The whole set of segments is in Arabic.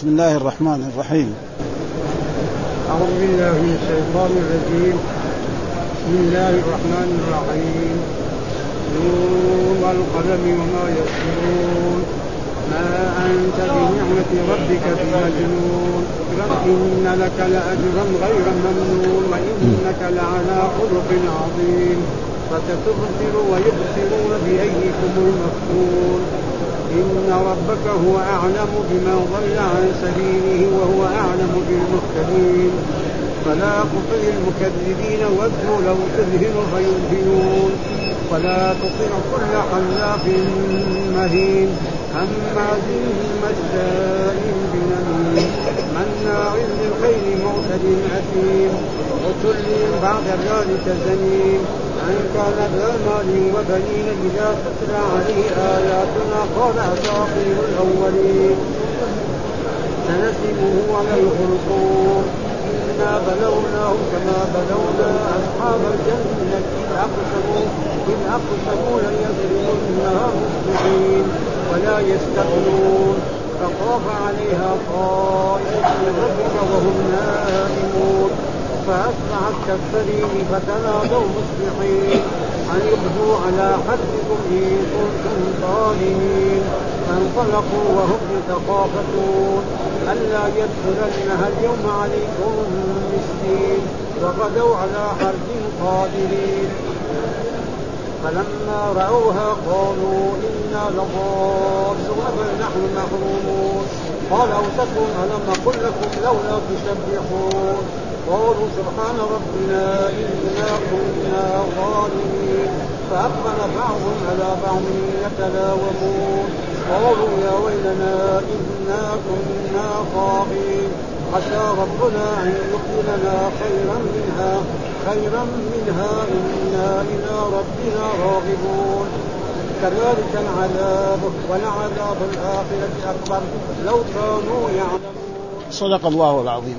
بسم الله الرحمن الرحيم. أعوذ بالله من الشيطان الرجيم. بسم الله الرحمن الرحيم. نور والقلم وما يسرون ما أنت بنعمة ربك بمجنون. إن لك لأجرا غير ممنون. وإنك لعلى خلق عظيم. فستبصر ويبصرون بأيكم المفتون إن ربك هو أعلم بمن ضل عن سبيله وهو أعلم بالمهتدين. فلا تطع المكذبين وادعوا لو تدهن فيدهنون ولا تطع كل حلاف مهين. هماز مشاء بنميم. مناع للخير معتد أثيم عتل بعد ذلك زنيم. أن كان ذا مال وبنين إذا تتلى عليه آياتنا قال أساطير الأولين. سنسمه على الخرطوم إنا بلوناهم كما بلونا أصحاب الجنة. إذ أقسموا إذ أقسموا ليصرمنها مصبحين ولا يستثنون فطاف عليها طائف من ربك وهم نائمون. فأصبحت كالسرير فتنادوا مصبحين أن يغدوا على حدكم إن كنتم ظالمين فانطلقوا وهم يتخافتون. ألا يدخلنها اليوم عليكم مسكين وغدوا على حرد قادرين. فلما رأوها قالوا إنا لضالون. بل نحن محرومون. قال أوسطهم ألم أقل لكم لولا تسبحون. قالوا سبحان ربنا إنا كنا ظالمين. فأقبل بعضهم على بعض يتلاومون. قالوا يا ويلنا إنا كنا طاغين عسى ربنا أن يبدلنا خيرا منها خيرا منها إنا إلى ربنا راغبون. كذلك العذاب ولعذاب الآخرة أكبر. لو كانوا يعلمون. صدق الله العظيم.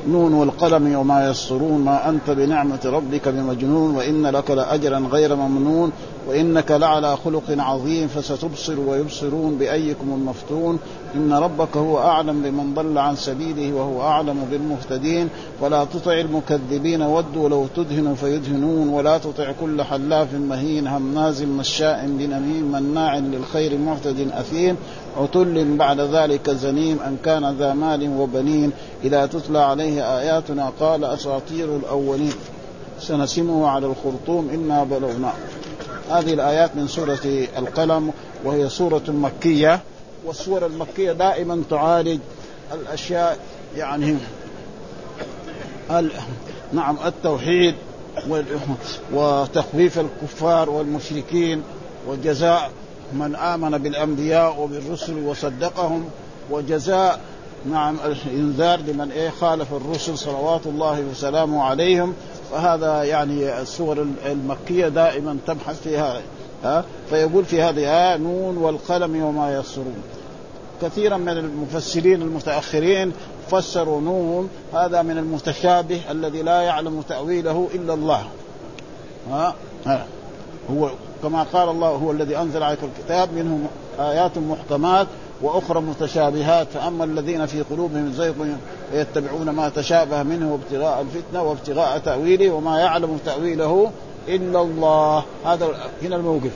نون والقلم وما يسطرون ما أنت بنعمة ربك بمجنون وإن لك لأجرا غير ممنون وإنك لعلى خلق عظيم فستبصر ويبصرون بأيكم المفتون إن ربك هو أعلم بمن ضل عن سبيله وهو أعلم بالمهتدين ولا تطع المكذبين ودوا لو تدهن فيدهنون ولا تطع كل حلاف مهين هماز مشاء بنميم مناع للخير معتد أثيم عتل بعد ذلك زنيم أن كان ذا مال وبنين إذا تتلى عليه آياتنا قال أساطير الأولين. سنسمه على الخرطوم إنا بلغنا هذه الآيات من سورة القلم وهي سورة مكية والسور المكية دائما تعالج الأشياء يعني نعم التوحيد وتخويف الكفار والمشركين وجزاء من آمن بالأنبياء وبالرسل وصدقهم وجزاء نعم الإنذار لمن إيه خالف الرسل صلوات الله وسلامه عليهم. فهذا يعني السور المكية دائما تبحث فيها ها فيقول في هذه آية نون والقلم وما يسرون. كثيرا من المفسرين المتأخرين فسروا نون هذا من المتشابه الذي لا يعلم تأويله إلا الله. ها, ها هو كما قال الله هو الذي أنزل عليك الكتاب منهم آيات محكمات وأخرى متشابهات. فاما الذين في قلوبهم زيغ يتبعون ما تشابه منه ابتغاء الفتنة وابتغاء تأويله وما يعلم تأويله إلا الله. هذا هنا الموقف.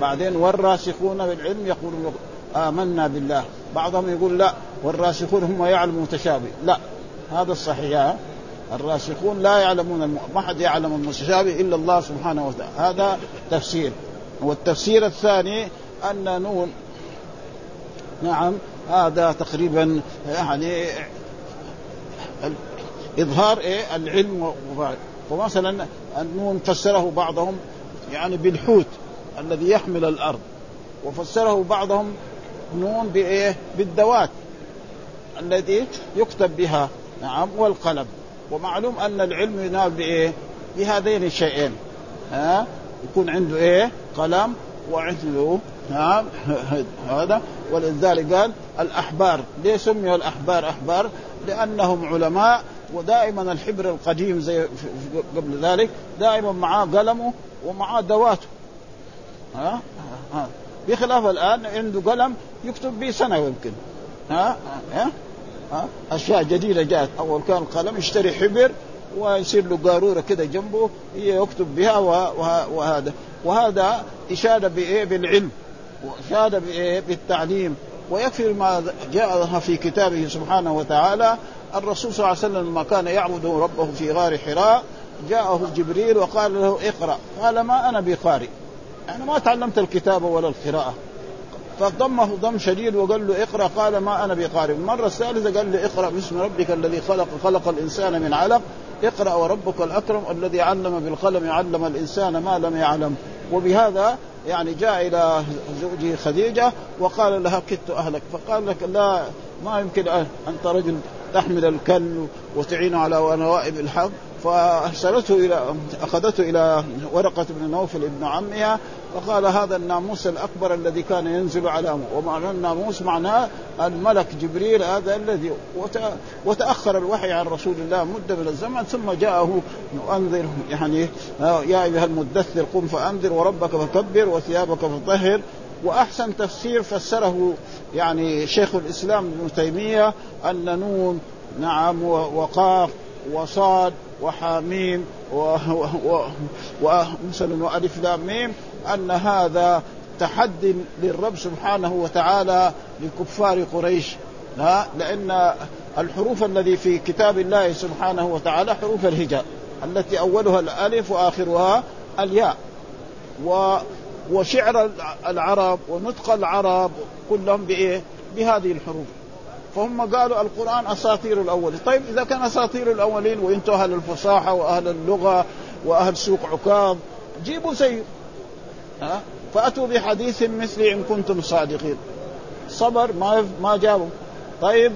بعدين والراسخون بالعلم يقولون آمنا بالله. بعضهم يقول لا والراسخون هم يعلمون متشابه. لا هذا الصحيح. الراسخون لا يعلمون ما حد يعلم المتشابه إلا الله سبحانه وتعالى. هذا تفسير. والتفسير الثاني أن نون نعم هذا تقريبا يعني إظهار إيه؟ العلم ومثلا النون فسره بعضهم يعني بالحوت الذي يحمل الأرض وفسره بعضهم نون بإيه؟ بالدوات التي يكتب بها نعم والقلم. ومعلوم أن العلم ينال بإيه؟ بهذين الشيئين ها؟ يكون عنده إيه؟ قلم وعنده ها هذا. ولذلك قال الأحبار ليه سميوا الأحبار؟ أحبار؟ لأنهم علماء ودائما الحبر القديم زي قبل ذلك دائما معاه قلمه ومعاه دواته ها, ها. بخلاف الآن عنده قلم يكتب به سنة يمكن. ها؟ ها, ها؟ أشياء جديدة جاءت. أول كان القلم يشتري حبر ويصير له قارورة كده جنبه يكتب بها وهذا. وهذا اشاده بإيه؟ بالعلم. واشاده بايه بالتعليم ويكفي ما جاء في كتابه سبحانه وتعالى. الرسول صلى الله عليه وسلم لما كان يعبد ربه في غار حراء جاءه جبريل وقال له اقرأ. قال ما أنا بقارئ. أنا ما تعلمت الكتابه ولا القراءة. فضمه ضم شديد وقال له اقرأ. قال ما أنا بقارئ. المرة الثالثة قال له اقرأ. باسم ربك الذي خلق خلق الإنسان من علق. اقرأ وربك الأكرم الذي علم بالقلم علم الإنسان ما لم يعلم. وبهذا يعني جاء إلى زوجه خديجة وقال لها كدت أهلك. فقال لك لا ما يمكن انت رجل تحمل الكل وتعين على نوائب الحق فأرسلته إلى أخذته إلى ورقة بن نوفل ابن عمها. فقال هذا الناموس الأكبر الذي كان ينزل على ومعنى الناموس معناه الملك جبريل هذا الذي وتأخر الوحي عن رسول الله مدة من الزمن ثم جاءه انذر يعني يا أيها المدثر قم فأنذر وربك فكبر وثيابك فطهر. وأحسن تفسير فسره يعني شيخ الإسلام ابن تيمية أن نون نعم وقاف وصاد وحاميم ومثلا وألف لام ميم أن هذا تحدي للرب سبحانه وتعالى لكفار قريش. لا لأن الحروف الذي في كتاب الله سبحانه وتعالى حروف الهجاء التي أولها الألف وآخرها الياء. و وشعر العرب ونطق العرب كلهم بإيه؟ بهذه الحروف. فهم قالوا القرآن أساطير الأولين. طيب إذا كان أساطير الأولين وأنتم أهل الفصاحة وأهل اللغة وأهل سوق عكاظ جيبوا زيه ها؟ فأتوا بحديث مثلي إن كنتم صادقين. صبر ما ما جابوا. طيب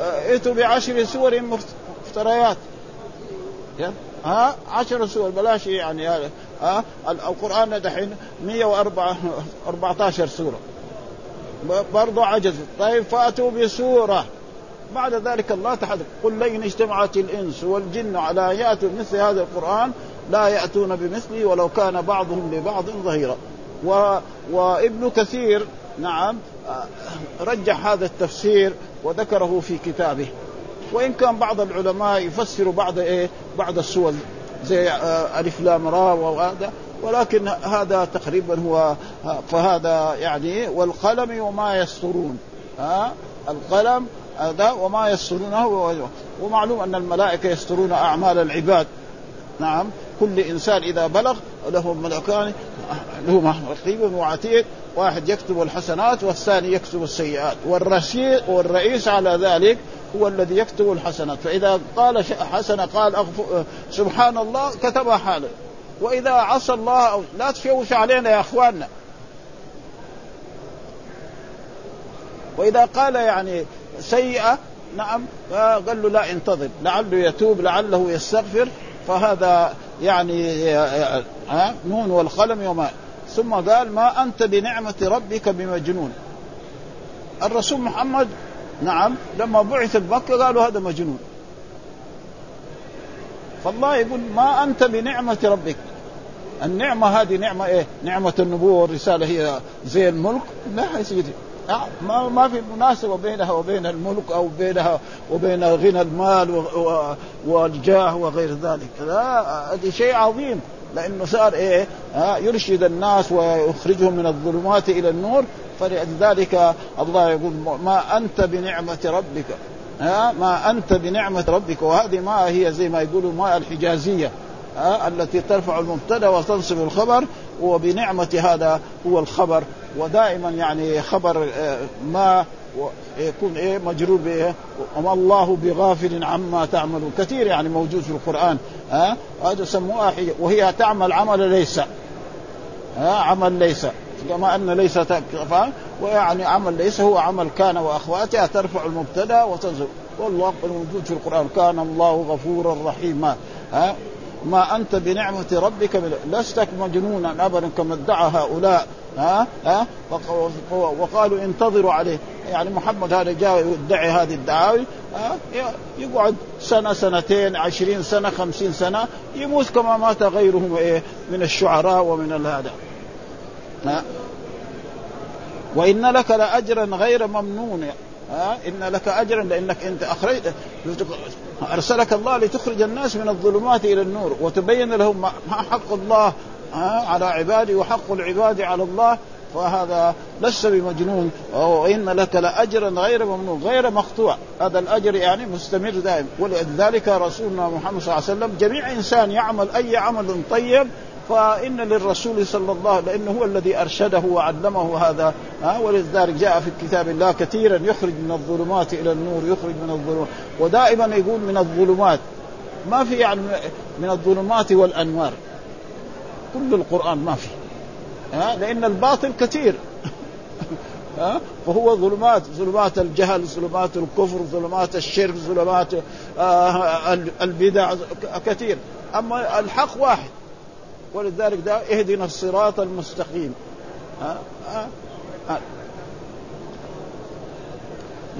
ائتوا بعشر سور مفتريات. ها؟ عشر سور بلاش يعني ها؟ القرآن دحين 114 سورة. برضو عجزوا طيب فأتوا بسورة. بعد ذلك الله تحدث قل لئن اجتمعت الإنس والجن على ان ياتوا مثل هذا القرآن لا يأتون بمثله ولو كان بعضهم لبعض ظهيرا. و... وابن كثير نعم رجح هذا التفسير وذكره في كتابه. وإن كان بعض العلماء يفسر بعض إيه بعض السور زي ألف لام را وهذا ولكن هذا تقريبا هو فهذا يعني والقلم وما يسطرون. ها؟ القلم هذا وما يسطرونه ومعلوم أن الملائكة يسطرون أعمال العباد. نعم. كل إنسان إذا بلغ له ملكان له رقيب وعتيد واحد يكتب الحسنات والثاني يكتب السيئات. والرئيس والرئيس على ذلك هو الذي يكتب الحسنات. فإذا قال حسنه قال سبحان الله كتبها حالا وإذا عصى الله أو لا تشوش علينا يا أخواننا. وإذا قال يعني سيئة نعم قال له لا انتظر لعله يتوب لعله يستغفر. فهذا يعني ها نون والقلم وما ثم قال ما أنت بنعمة ربك بمجنون. الرسول محمد نعم لما بعث بمكه قالوا هذا مجنون. فالله يقول ما أنت بنعمة ربك. النعمة هذه نعمة إيه؟ نعمة النبوة والرسالة هي زي الملك؟ لا يا سيدي. ما ما في مناسبة بينها وبين الملك أو بينها وبين غنى المال والجاه وغير ذلك. لا هذه شيء عظيم لأنه صار إيه؟ يرشد الناس ويخرجهم من الظلمات إلى النور. فلذلك الله يقول ما أنت بنعمة ربك. ها ما أنت بنعمة ربك. وهذه ما هي زي ما يقولوا ما الحجازية التي ترفع المبتدأ وتنصب الخبر وبنعمة هذا هو الخبر. ودائما يعني خبر آه، ما يكون إيه مجرور بايه وما الله بغافل عما تعملون. كثير يعني موجود في القرآن ها هذا سموها وهي تعمل عمل ليس ها عمل ليس. كما أن ليس ويعني عمل ليس هو عمل كان وأخواتها ترفع المبتدا وتنزل. والله الموجود في القرآن كان الله غفورا رحيما ها ما أنت بنعمة ربك لست مجنونا أبدا كما ادعى هؤلاء ها؟ ها؟ وقالوا انتظروا عليه. يعني محمد هذا جاء يدعي هذه الدعاوي يقعد سنة سنتين عشرين سنة خمسين سنة يموت كما مات غيره إيه؟ من الشعراء ومن هذا. وإن لك لأجرا غير ممنون. ها؟ إن لك اجرا لأنك أنت اخرجت أرسلك الله لتخرج الناس من الظلمات إلى النور وتبين لهم ما حق الله على عباده وحق العباد على الله. فهذا لست بمجنون. وان لك لاجرا غير ممنون غير مقطوع. هذا الأجر يعني مستمر دائم. ولذلك رسولنا محمد صلى الله عليه وسلم جميع إنسان يعمل أي عمل طيب فإن للرسول صلى الله عليه لأنه هو الذي أرشده وعلمه هذا ها ولذلك جاء في كتاب الله كثيرا يخرج من الظلمات إلى النور يخرج من الظلمات ودائما يقول من الظلمات ما في يعني من الظلمات والأنوار. كل القرآن ما في ها لأن الباطل كثير ها فهو ظلمات ظلمات الجهل ظلمات الكفر ظلمات الشرك ظلمات آه البدع كثير. أما الحق واحد. ولذلك ده اهدنا الصراط المستقيم. ها؟ ها؟ ها؟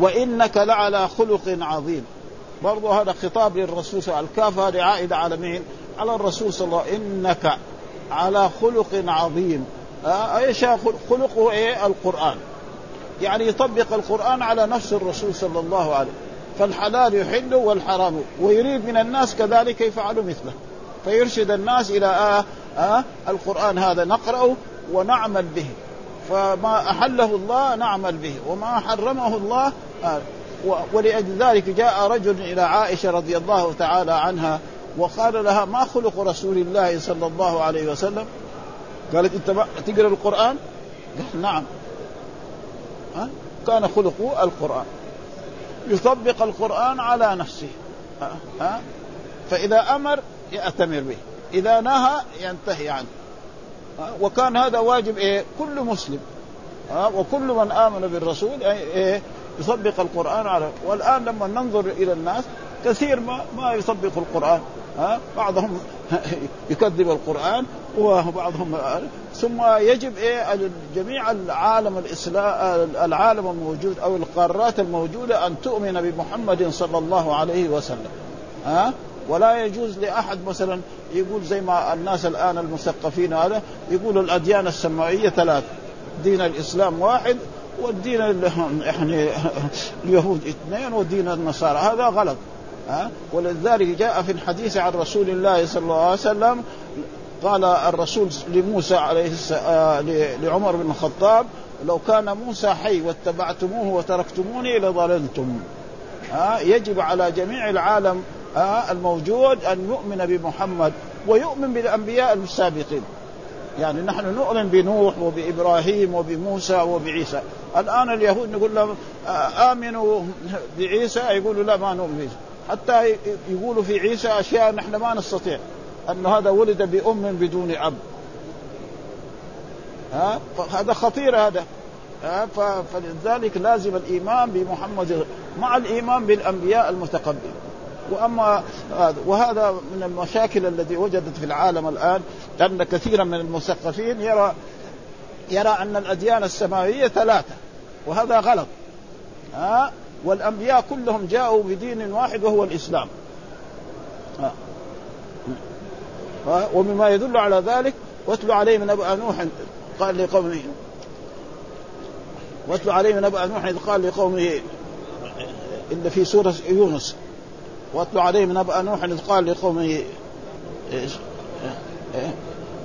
وإنك لعلى خلق عظيم. برضو هذا خطاب للرسول صلى الله عليه وسلم. الكاف هذه عائدة على مين؟ على الرسول صلى الله عليه وسلم. إنك على خلق عظيم. إيش خلقه إيه؟ القرآن. يعني يطبق القرآن على نفس الرسول صلى الله عليه وسلم. فالحلال يحل والحرام. ويريد من الناس كذلك يفعلوا مثله. فيرشد الناس إلى آه آه القرآن هذا نقرأه ونعمل به. فما أحله الله نعمل به وما حرمه الله آه ولأجل ذلك جاء رجل إلى عائشة رضي الله تعالى عنها وقال لها ما خلق رسول الله صلى الله عليه وسلم؟ قالت أنت تقرأ القرآن؟ قال نعم. ها؟ كان خلقه القرآن. يطبق القرآن على نفسه. ها؟ فإذا أمر يأتمر به. إذا نهى ينتهي عنه. وكان هذا واجب إيه؟ كل مسلم. وكل من آمن بالرسول إيه؟ يطبق القرآن على والآن لما ننظر إلى الناس كثير ما ما يطبق القرآن. ها؟ بعضهم يكذب القرآن وبعضهم ثم يجب إيه؟ جميع العالم الإسلام العالم الموجود أو القارات الموجودة أن تؤمن بمحمد صلى الله عليه وسلم. ها؟ ولا يجوز لأحد مثلا يقول زي ما الناس الآن المثقفين هذا يقولوا الأديان السماويه ثلاث دين الإسلام واحد والدين يعني اليهود اثنين ودين النصارى. هذا غلط ها؟ ولذلك جاء في الحديث عن رسول الله صلى الله عليه وسلم قال الرسول لموسى عليه السلام لعمر بن الخطاب لو كان موسى حي واتبعتموه وتركتموني لضللتم. ها؟ يجب على جميع العالم الموجود أن يؤمن بمحمد ويؤمن بالأنبياء السابقين. يعني نحن نؤمن بنوح وبإبراهيم وبموسى وبعيسى. الآن اليهود نقول لهم آمنوا بعيسى يقولوا لا ما نؤمن حتى يقولوا في عيسى أشياء نحن ما نستطيع. أن هذا ولد بأم بدون أب. ها؟ فهذا خطير هذا. ها؟ فلذلك لازم الإيمان بمحمد مع الإيمان بالأنبياء المتقدمين. وأما وهذا من المشاكل التي وجدت في العالم الآن أن كثيرا من المثقفين يرى يرى أن الأديان السماوية ثلاثة وهذا غلط. ها والأنبياء كلهم جاءوا بدين واحد وهو الإسلام. ها. ومما يدل على ذلك واتلو عليه من ابا نوح قال لقومه واتلو عليه من ابا نوح إذ قال لقومه إلا في سورة يونس. واتلو عليه من أبا نوح إذ قال لقومه إيش؟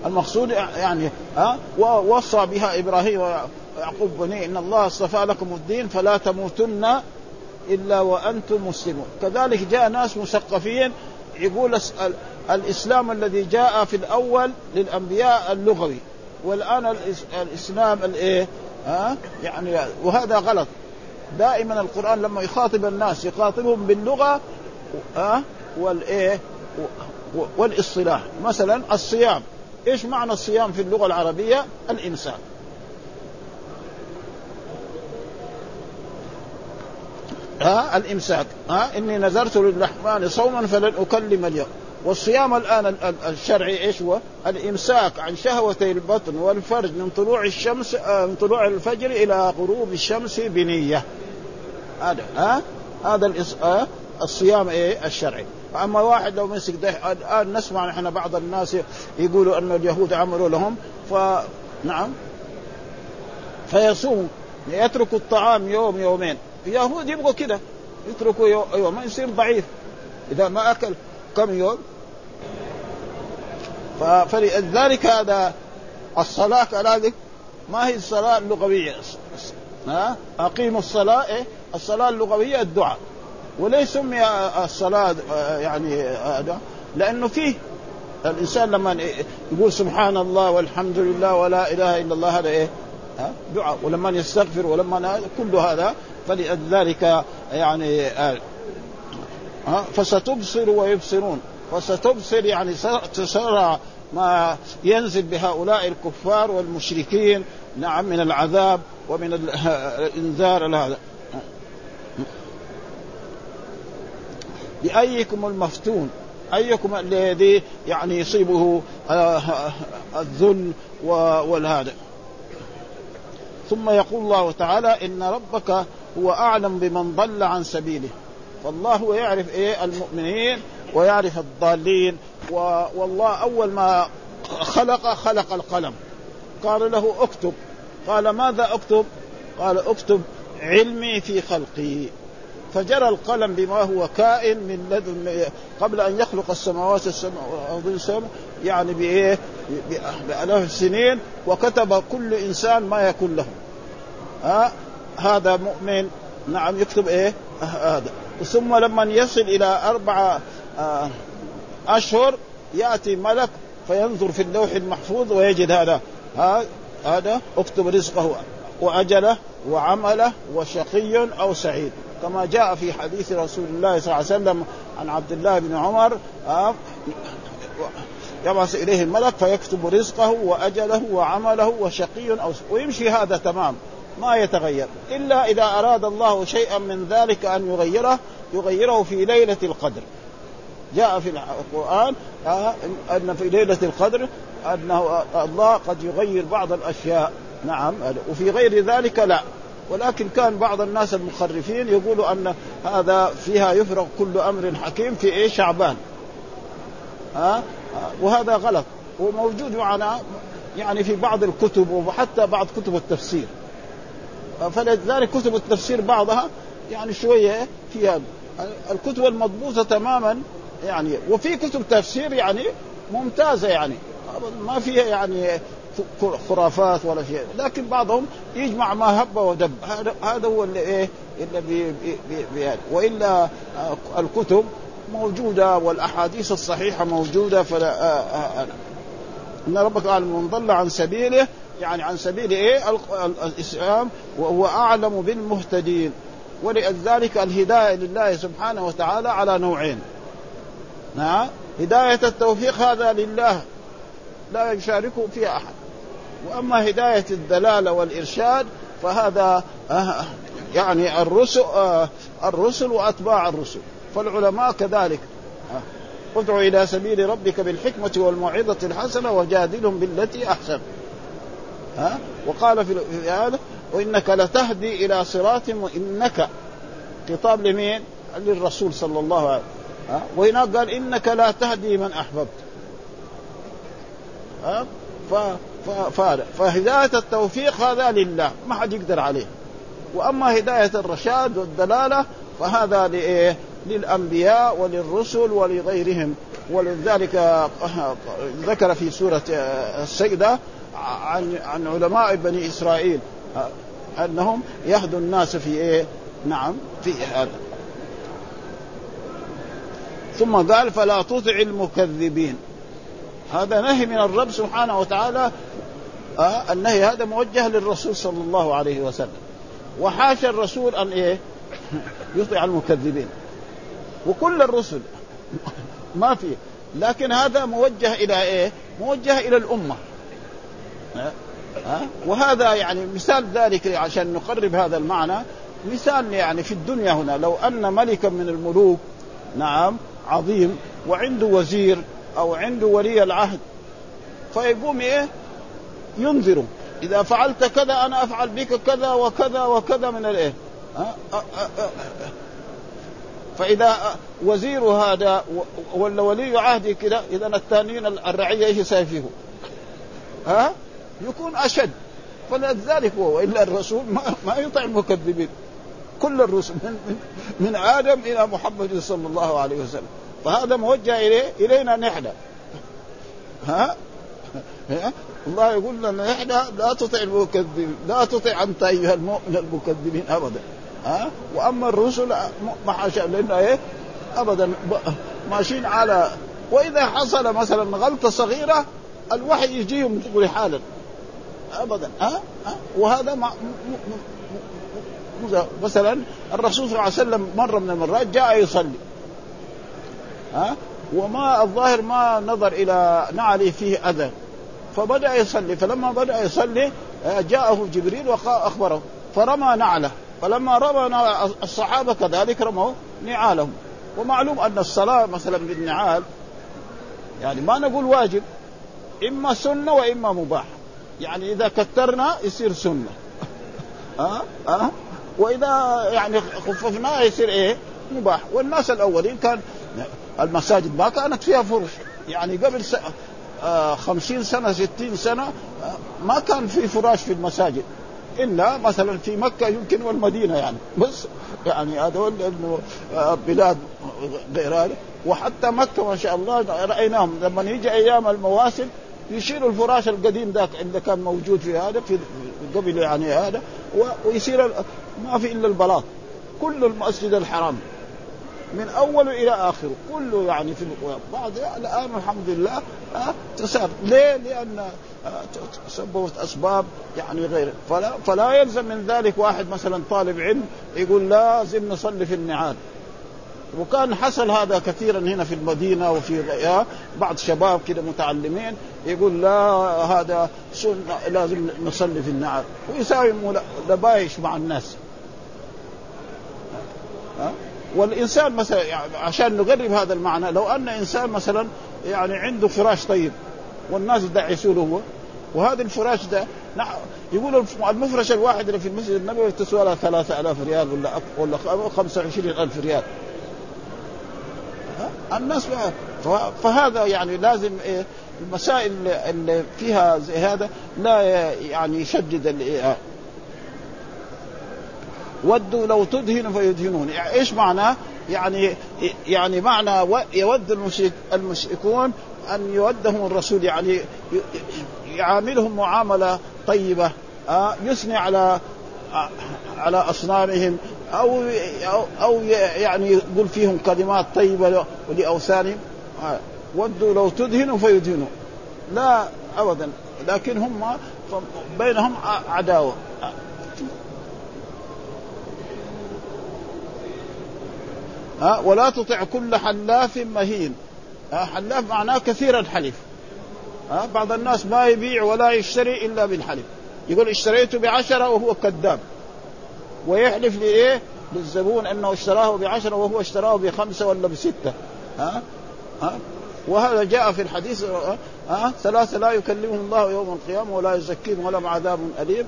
المقصود يعني ها ووصى بها إبراهيم ويعقوب بني إن الله اصطفى لكم الدين فلا تموتن إلا وأنتم مسلمون كذلك جاء ناس مثقفين يقول الإسلام الذي جاء في الأول للأنبياء اللغوي والآن الإسلام الايه ها يعني وهذا غلط دائما القرآن لما يخاطب الناس يخاطبهم باللغة ها؟ والايه والاصطلاح. مثلا الصيام. إيش معنى الصيام في اللغة العربية؟ الامساك ها؟ الإمساك. ها؟ إني نذرت للرحمن صوما فلن أكلم اليوم. والصيام الآن الشرعي إيش هو؟ الإمساك عن شهوتي البطن والفرج من طلوع الشمس من طلوع الفجر إلى غروب الشمس بنية. هذا ها؟ هذا الصيام إيه؟ الشرعي. اما واحد لو مسك ده الان نسمع نحن بعض الناس يقولوا أن اليهود عملوا لهم ف نعم. فيصوم يترك الطعام يوم يومين. اليهود يبغوا كده يتركوا يوم ما يصير ضعيف. إذا ما أكل كم يوم؟ فلذلك هذا الصلاة كذلك ما هي الصلاة اللغوية. ها؟ أقيموا الصلاة إيه؟ الصلاة اللغوية الدعاء. وليس سمي الصلاة يعني هذا لأنه فيه الإنسان لما يقول سبحان الله والحمد لله ولا إله إلا الله هذا إيه؟ دعاء. ولما يستغفر ولما كل هذا فلذلك يعني فستبصر ويبصرون. فستبصر يعني تسرع ما ينزل بهؤلاء الكفار والمشركين نعم من العذاب ومن الإنذار هذا بأيكم المفتون أيكم الذي يعني يصيبه الذل والهذا ثم يقول الله تعالى إن ربك هو أعلم بمن ضل عن سبيله. فالله هو يعرف إيه؟ المؤمنين ويعرف الضالين والله أول ما خلق خلق القلم. قال له اكتب. قال ماذا أكتب؟ قال اكتب علمي في خلقي. فجرى القلم بما هو كائن من لدن قبل أن يخلق السماوات السماء يعني بإيه؟ بالاف السنين وكتب كل إنسان ما يكون له. ها؟ هذا مؤمن نعم يكتب إيه؟ هذا. ثم لما يصل إلى اربعه آه أشهر يأتي ملك فينظر في اللوح المحفوظ ويجد هذا. هذا اكتب رزقه وأجله. وعمله وشقي أو سعيد. كما جاء في حديث رسول الله صلى الله عليه وسلم عن عبد الله بن عمر يبعث إليه الملك فيكتب رزقه وأجله وعمله وشقي أو ويمشي هذا تمام ما يتغير. إلا إذا أراد الله شيئا من ذلك أن يغيره يغيره في ليلة القدر. جاء في القرآن أن في ليلة القدر أنه الله قد يغير بعض الأشياء. نعم وفي غير ذلك لا. ولكن كان بعض الناس المخرفين يقولوا أن هذا فيها يفرغ كل أمر حكيم في إيه؟ شعبان. ها؟ وهذا غلط. وموجود معنا يعني في بعض الكتب وحتى بعض كتب التفسير. فلذلك كتب التفسير بعضها يعني شوية فيها الكتب المضبوطة تماما يعني وفي كتب تفسير يعني ممتازة يعني. ما فيها يعني خرافات ولا شيء. لكن بعضهم يجمع ما هب ودب. هذا هو اللي إيه؟ اللي بي بي بي وإلا الكتب موجودة والأحاديث الصحيحة موجودة فلا إن ربك أعلم من ضل عن سبيله. يعني عن سبيل إيه؟ الإسلام وهو أعلم بالمهتدين. ولذلك الهداية لله سبحانه وتعالى على نوعين. نعم؟ هداية التوفيق هذا لله. لا يشاركه فيها أحد. وأما هداية الدلالة والإرشاد فهذا يعني الرسل الرسل وأتباع الرسل. فالعلماء كذلك ادع إلى سبيل ربك بالحكمة والموعظة الحسنة وجادلهم بالتي أحسن. ها وقال في هذا وإنك لتهدي إلى صراط إنك خطاب لمين؟ للرسول صلى الله عليه وسلم. وهناك قال إنك لا تهدي من أحببت. ها ف... ف... فهداية التوفيق هذا لله. ما حد يقدر عليه. وأما هداية الرشاد والدلالة فهذا لإيه؟ للأنبياء وللرسل ولغيرهم. ولذلك ذكر في سورة السيدة عن عن علماء بني إسرائيل أنهم يهدوا الناس في إيه؟ نعم في هذا. ثم قال فلا تطع المكذبين. هذا نهي من الرب سبحانه وتعالى آه النهي هذا موجه للرسول صلى الله عليه وسلم. وحاشا الرسول أن إيه؟ يطيع المكذبين. وكل الرسل ما في. لكن هذا موجه إلى إيه؟ موجه إلى الأمة. ها أه؟ وهذا يعني مثال ذلك عشان نقرب هذا المعنى. مثال يعني في الدنيا هنا لو أن ملكا من الملوك نعم عظيم وعنده وزير أو عنده ولي العهد. فيقوم إيه؟ ينذره إذا فعلت كذا أنا أفعل بك كذا وكذا وكذا من الإيه؟ فإذا وزير هذا ولا ولي عهدي كذا إذا الثانيين الرعية إيش سيفيه ها؟ يكون أشد. فلذلك هو والا الرسول ما, ما يطع المكذبين. كل الرسل من, من, من آدم إلى محمد صلى الله عليه وسلم. فهذا موجه اليه إلينا نحن. ها؟ الله يقول لنا إحنا لا تطع المكذبين لا تطع أنت أيها المؤمن المكذبين ابدا. ها؟ وأما الرسل ما حاشا لأنه إيه؟ ابدا ماشيين على وإذا حصل مثلا غلطة صغيرة الوحي يجيهم يقول حالا. ابدا ها؟ أه؟ وهذا مع مثلا الرسول صلى الله عليه وسلم مرة من المرات جاء يصلي. ها؟ وما الظاهر ما نظر إلى نعلي فيه أذى. فبدأ يصلي. فلما بدأ يصلي آه، جاءه جبريل واخبره فرمى نعله. فلما رمى الصحابة كذلك رموا نعالهم. ومعلوم أن الصلاة مثلا بالنعال يعني ما نقول واجب. إما سنة وإما مباح. يعني إذا كثرنا يصير سنة. ها؟ أه؟ أه؟ وإذا يعني خففناه يصير إيه؟ مباح. والناس الأولين كان المساجد ما كانت فيها فرش يعني قبل س... آه خمسين سنة ستين سنة آه ما كان في فراش في المساجد. إلا مثلا في مكة يمكن والمدينة يعني. بس يعني هذول إنه آه بلاد غير هذا وحتى مكة ما شاء الله رأيناهم. لما يجي أيام المواسم يشيلوا الفراش القديم ذاك اللي كان موجود في هذا في قبل يعني هذا ويصير ما في إلا البلاط. كل المسجد الحرام. من اوله إلى اخره كله يعني في بعض الآن الحمد لله تسار ليه؟ لأن تسببت أسباب يعني غير. فلا فلا يلزم من ذلك واحد مثلا طالب علم يقول لازم نصلي في النعال. وكان حصل هذا كثيرا هنا في المدينة وفي بعض شباب كده متعلمين يقول لا هذا سنة لازم نصلي في النعال. ويساوي لبايش مع الناس. والإنسان مثلا يعني عشان نقرب هذا المعنى لو أن إنسان مثلا يعني عنده فراش طيب والناس يدعسوا له هو وهذا الفراش ده يقول المفرش الواحد اللي في المسجد النبوي تسوى لها 3000 ريال ولا ولا 25000 ريال. الناس فهذا يعني لازم إيه؟ المسائل اللي فيها زي هذا لا يعني يشدد ودوا لو تدهن فيدهنون. يعني إيش معناه؟ يعني يعني معنى يود المشرك المشركون أن يودهم الرسول يعني يعاملهم معاملة طيبة آه، يثني على على أصنامهم أو أو يعني يقول فيهم كلمات طيبة ولاوثانهم آه، ودوا لو تدهنوا فيدهنوا لا ابدا. لكن هم بينهم عداوة. ها ولا تطع كل حلاف مهين. حلاف معناه كثير الحلف ها بعض الناس ما يبيع ولا يشتري إلا بالحلف يقول اشتريته بعشرة وهو كذاب. ويحلف لإيه؟ للزبون أنه اشتراه بعشرة وهو اشتراه بخمسة ولا بستة. ها ها. وهذا جاء في الحديث ها ثلاثة لا يكلمهم الله يوم القيامة ولا يزكيهم ولا عذاب أليم.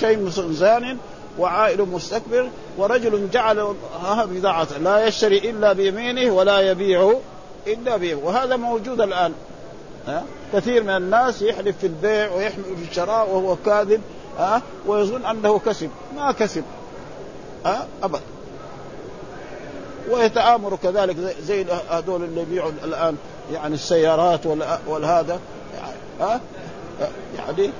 شيء زان وعائل مستكبر ورجل جعل بضاعة لا يشتري إلا بيمينه ولا يبيع إلا بيمينه. وهذا موجود الآن. ها؟ كثير من الناس يحلف في البيع ويحلف في الشراء وهو كاذب ها؟ ويظن أنه كسب. ما كسب. ها؟ أبدا ويتآمر كذلك زي هذول اللي يبيعوا الآن يعني السيارات والهذا. ها؟ يعني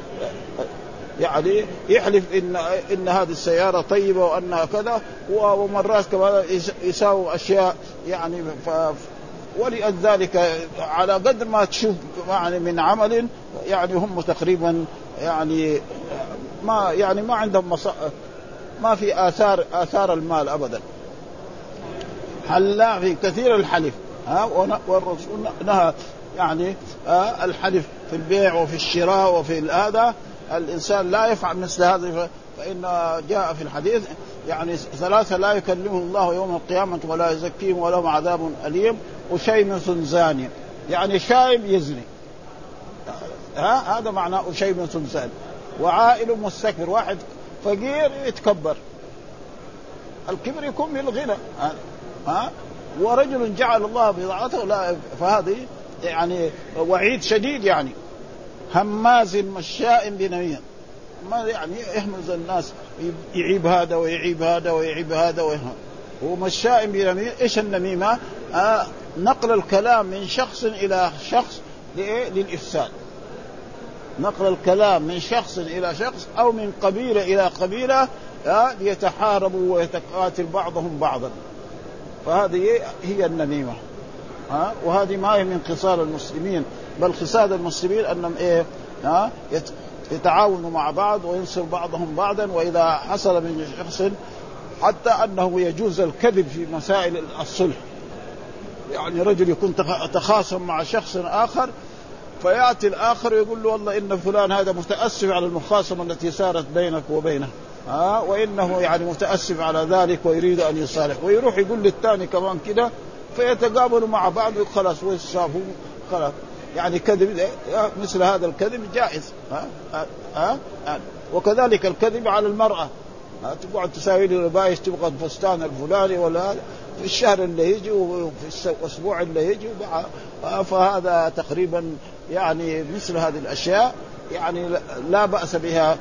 يعني يحلف إن إن هذه السيارة طيبة وأنها كذا ومرات كمان يساووا أشياء يعني ف ولذلك على قدر ما تشوف يعني من عمل يعني هم تقريبا يعني ما يعني ما عندهم مص... ما في آثار آثار المال ابدا. حلا في كثير الحلف ها والرسول نهى يعني الحلف في البيع وفي الشراء وفي هذا الإنسان لا يفعل مثل هذا فإن جاء في الحديث يعني ثلاثة لا يكلمهم الله يوم القيامة ولا يزكيهم ولهم عذاب أليم وشيمس زاني يعني شايب يزني. ها؟ هذا معناه شيمس زاني وعائل مستكبر واحد فقير يتكبر. الكبر يكون من الغنى. ها؟ ورجل جعل الله بضاعته لا فهذه يعني وعيد شديد يعني. هماز مشاء بنميم ما يعني يحمز الناس يعيب هذا ويعيب هذا ويعيب هذا ويعيب هو مشاء بنميمة إيش النميمة؟ آه نقل الكلام من شخص إلى شخص لإيه؟ للإفساد نقل الكلام من شخص إلى شخص أو من قبيلة إلى قبيلة آه ليتحاربوا ويتقاتل بعضهم بعضا. فهذه هي النميمة. ها؟ وهذه ما هي من خصال المسلمين بل خصال المسلمين أنهم إيه؟ ها؟ يتعاونوا مع بعض وينصر بعضهم بعضا وإذا حصل من شخص حتى أنه يجوز الكذب في مسائل الصلح. يعني رجل يكون تخاصم مع شخص آخر فيأتي الآخر يقول له والله إن فلان هذا متأسف على المخاصمة التي صارت بينك وبينه. ها؟ وإنه يعني متأسف على ذلك ويريد أن يصالح. ويروح يقول للثاني كمان كده فيتقابلوا مع بعض وخلاص ويصافوا خلاص. يعني كذب مثل هذا الكذب جائز. ها؟ ها, ها؟ ها؟ وكذلك الكذب على المرأة. تقعد تساوي لي ربايش تبغى الفستان الفلاني ولا في الشهر اللي يجي وفي الأسبوع اللي يجي فهذا تقريبا يعني مثل هذه الأشياء. يعني لا بأس بها.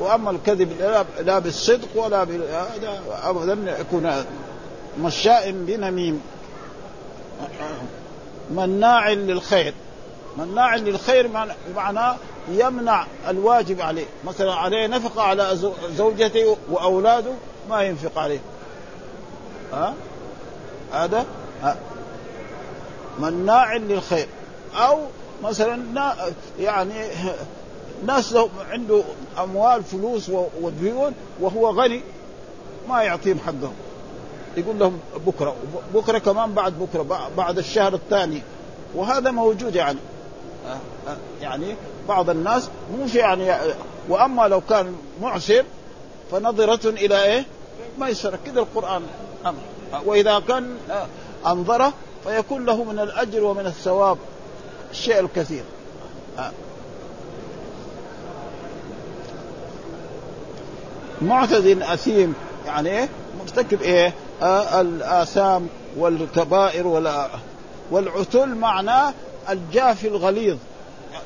وأما الكذب لا بالصدق ولا هذا ابدا يكون مشاء بنميم. مناع للخير. مناع للخير بمعنى يمنع الواجب عليه. مثلا عليه نفقة على زوجته وأولاده ما ينفق عليه. ها؟ هذا. مناع للخير. أو مثلا يعني ناس عنده أموال فلوس وديون وهو غني ما يعطيهم حقهم. يقول لهم بكرة بكرة كمان بعد بكرة بعد الشهر الثاني وهذا موجود يعني يعني بعض الناس مو في يعني وأما لو كان معسر فنظرة إلى إيه؟ ميسرة كذا القرآن وإذا كان انظره فيكون له من الأجر ومن الثواب الشيء الكثير معتد أثيم يعني إيه؟ مرتكب إيه؟ آه الآثام والكبائر ولا والعتل معناه الجافي الغليظ.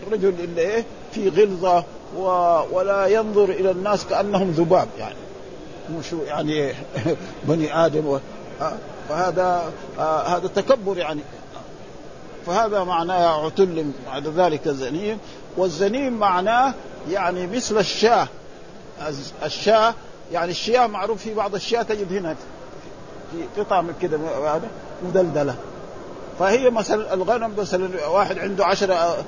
الرجل اللي إيه؟ في غلظة و... ولا ينظر إلى الناس كأنهم ذباب يعني. مش يعني بني آدم و... فهذا آه هذا تكبر يعني. فهذا معناه عتل بعد ذلك الزنيم والزنيم معناه يعني مثل الشاه. الشاه يعني الشياه معروف في بعض الشياه تجد هنا في قطع من كده هذا مدلدلة. فهي مثلا الغنم مثلا واحد عنده عشرة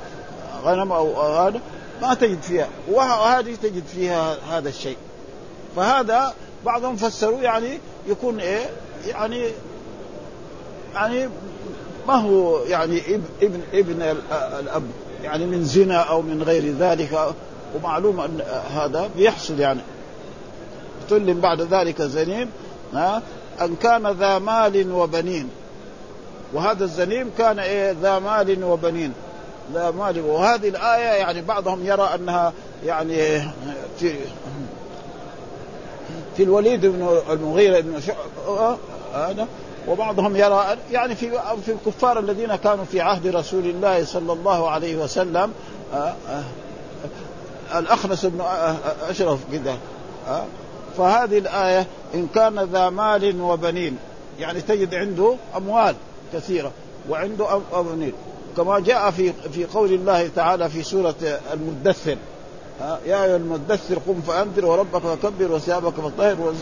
غنم أو هذا ما تجد فيها. وهذه تجد فيها هذا الشيء. فهذا بعضهم فسروا يعني يكون إيه يعني يعني ما هو يعني ابن إبن الأب. يعني من زنا أو من غير ذلك. ومعلوم أن هذا بيحصل يعني. تل بعد ذلك زنيم ها؟ أن كان ذا مال وبنين. وهذا الزنيم كان إيه؟ ذا مال وبنين. ذا مال. وهذه الآية يعني بعضهم يرى أنها يعني في في الوليد بن المغيرة بن هذا وبعضهم يرى يعني في في الكفار الذين كانوا في عهد رسول الله صلى الله عليه وسلم الأخنس بن أشرف كذا فهذه الآية إن كان ذا مال وبنين يعني تجد عنده أموال كثيرة وعنده أبنين. كما جاء في في قول الله تعالى في سورة المدثر. يا أيها المدثر قم فأنذر وربك فكبر وثيابك فطهر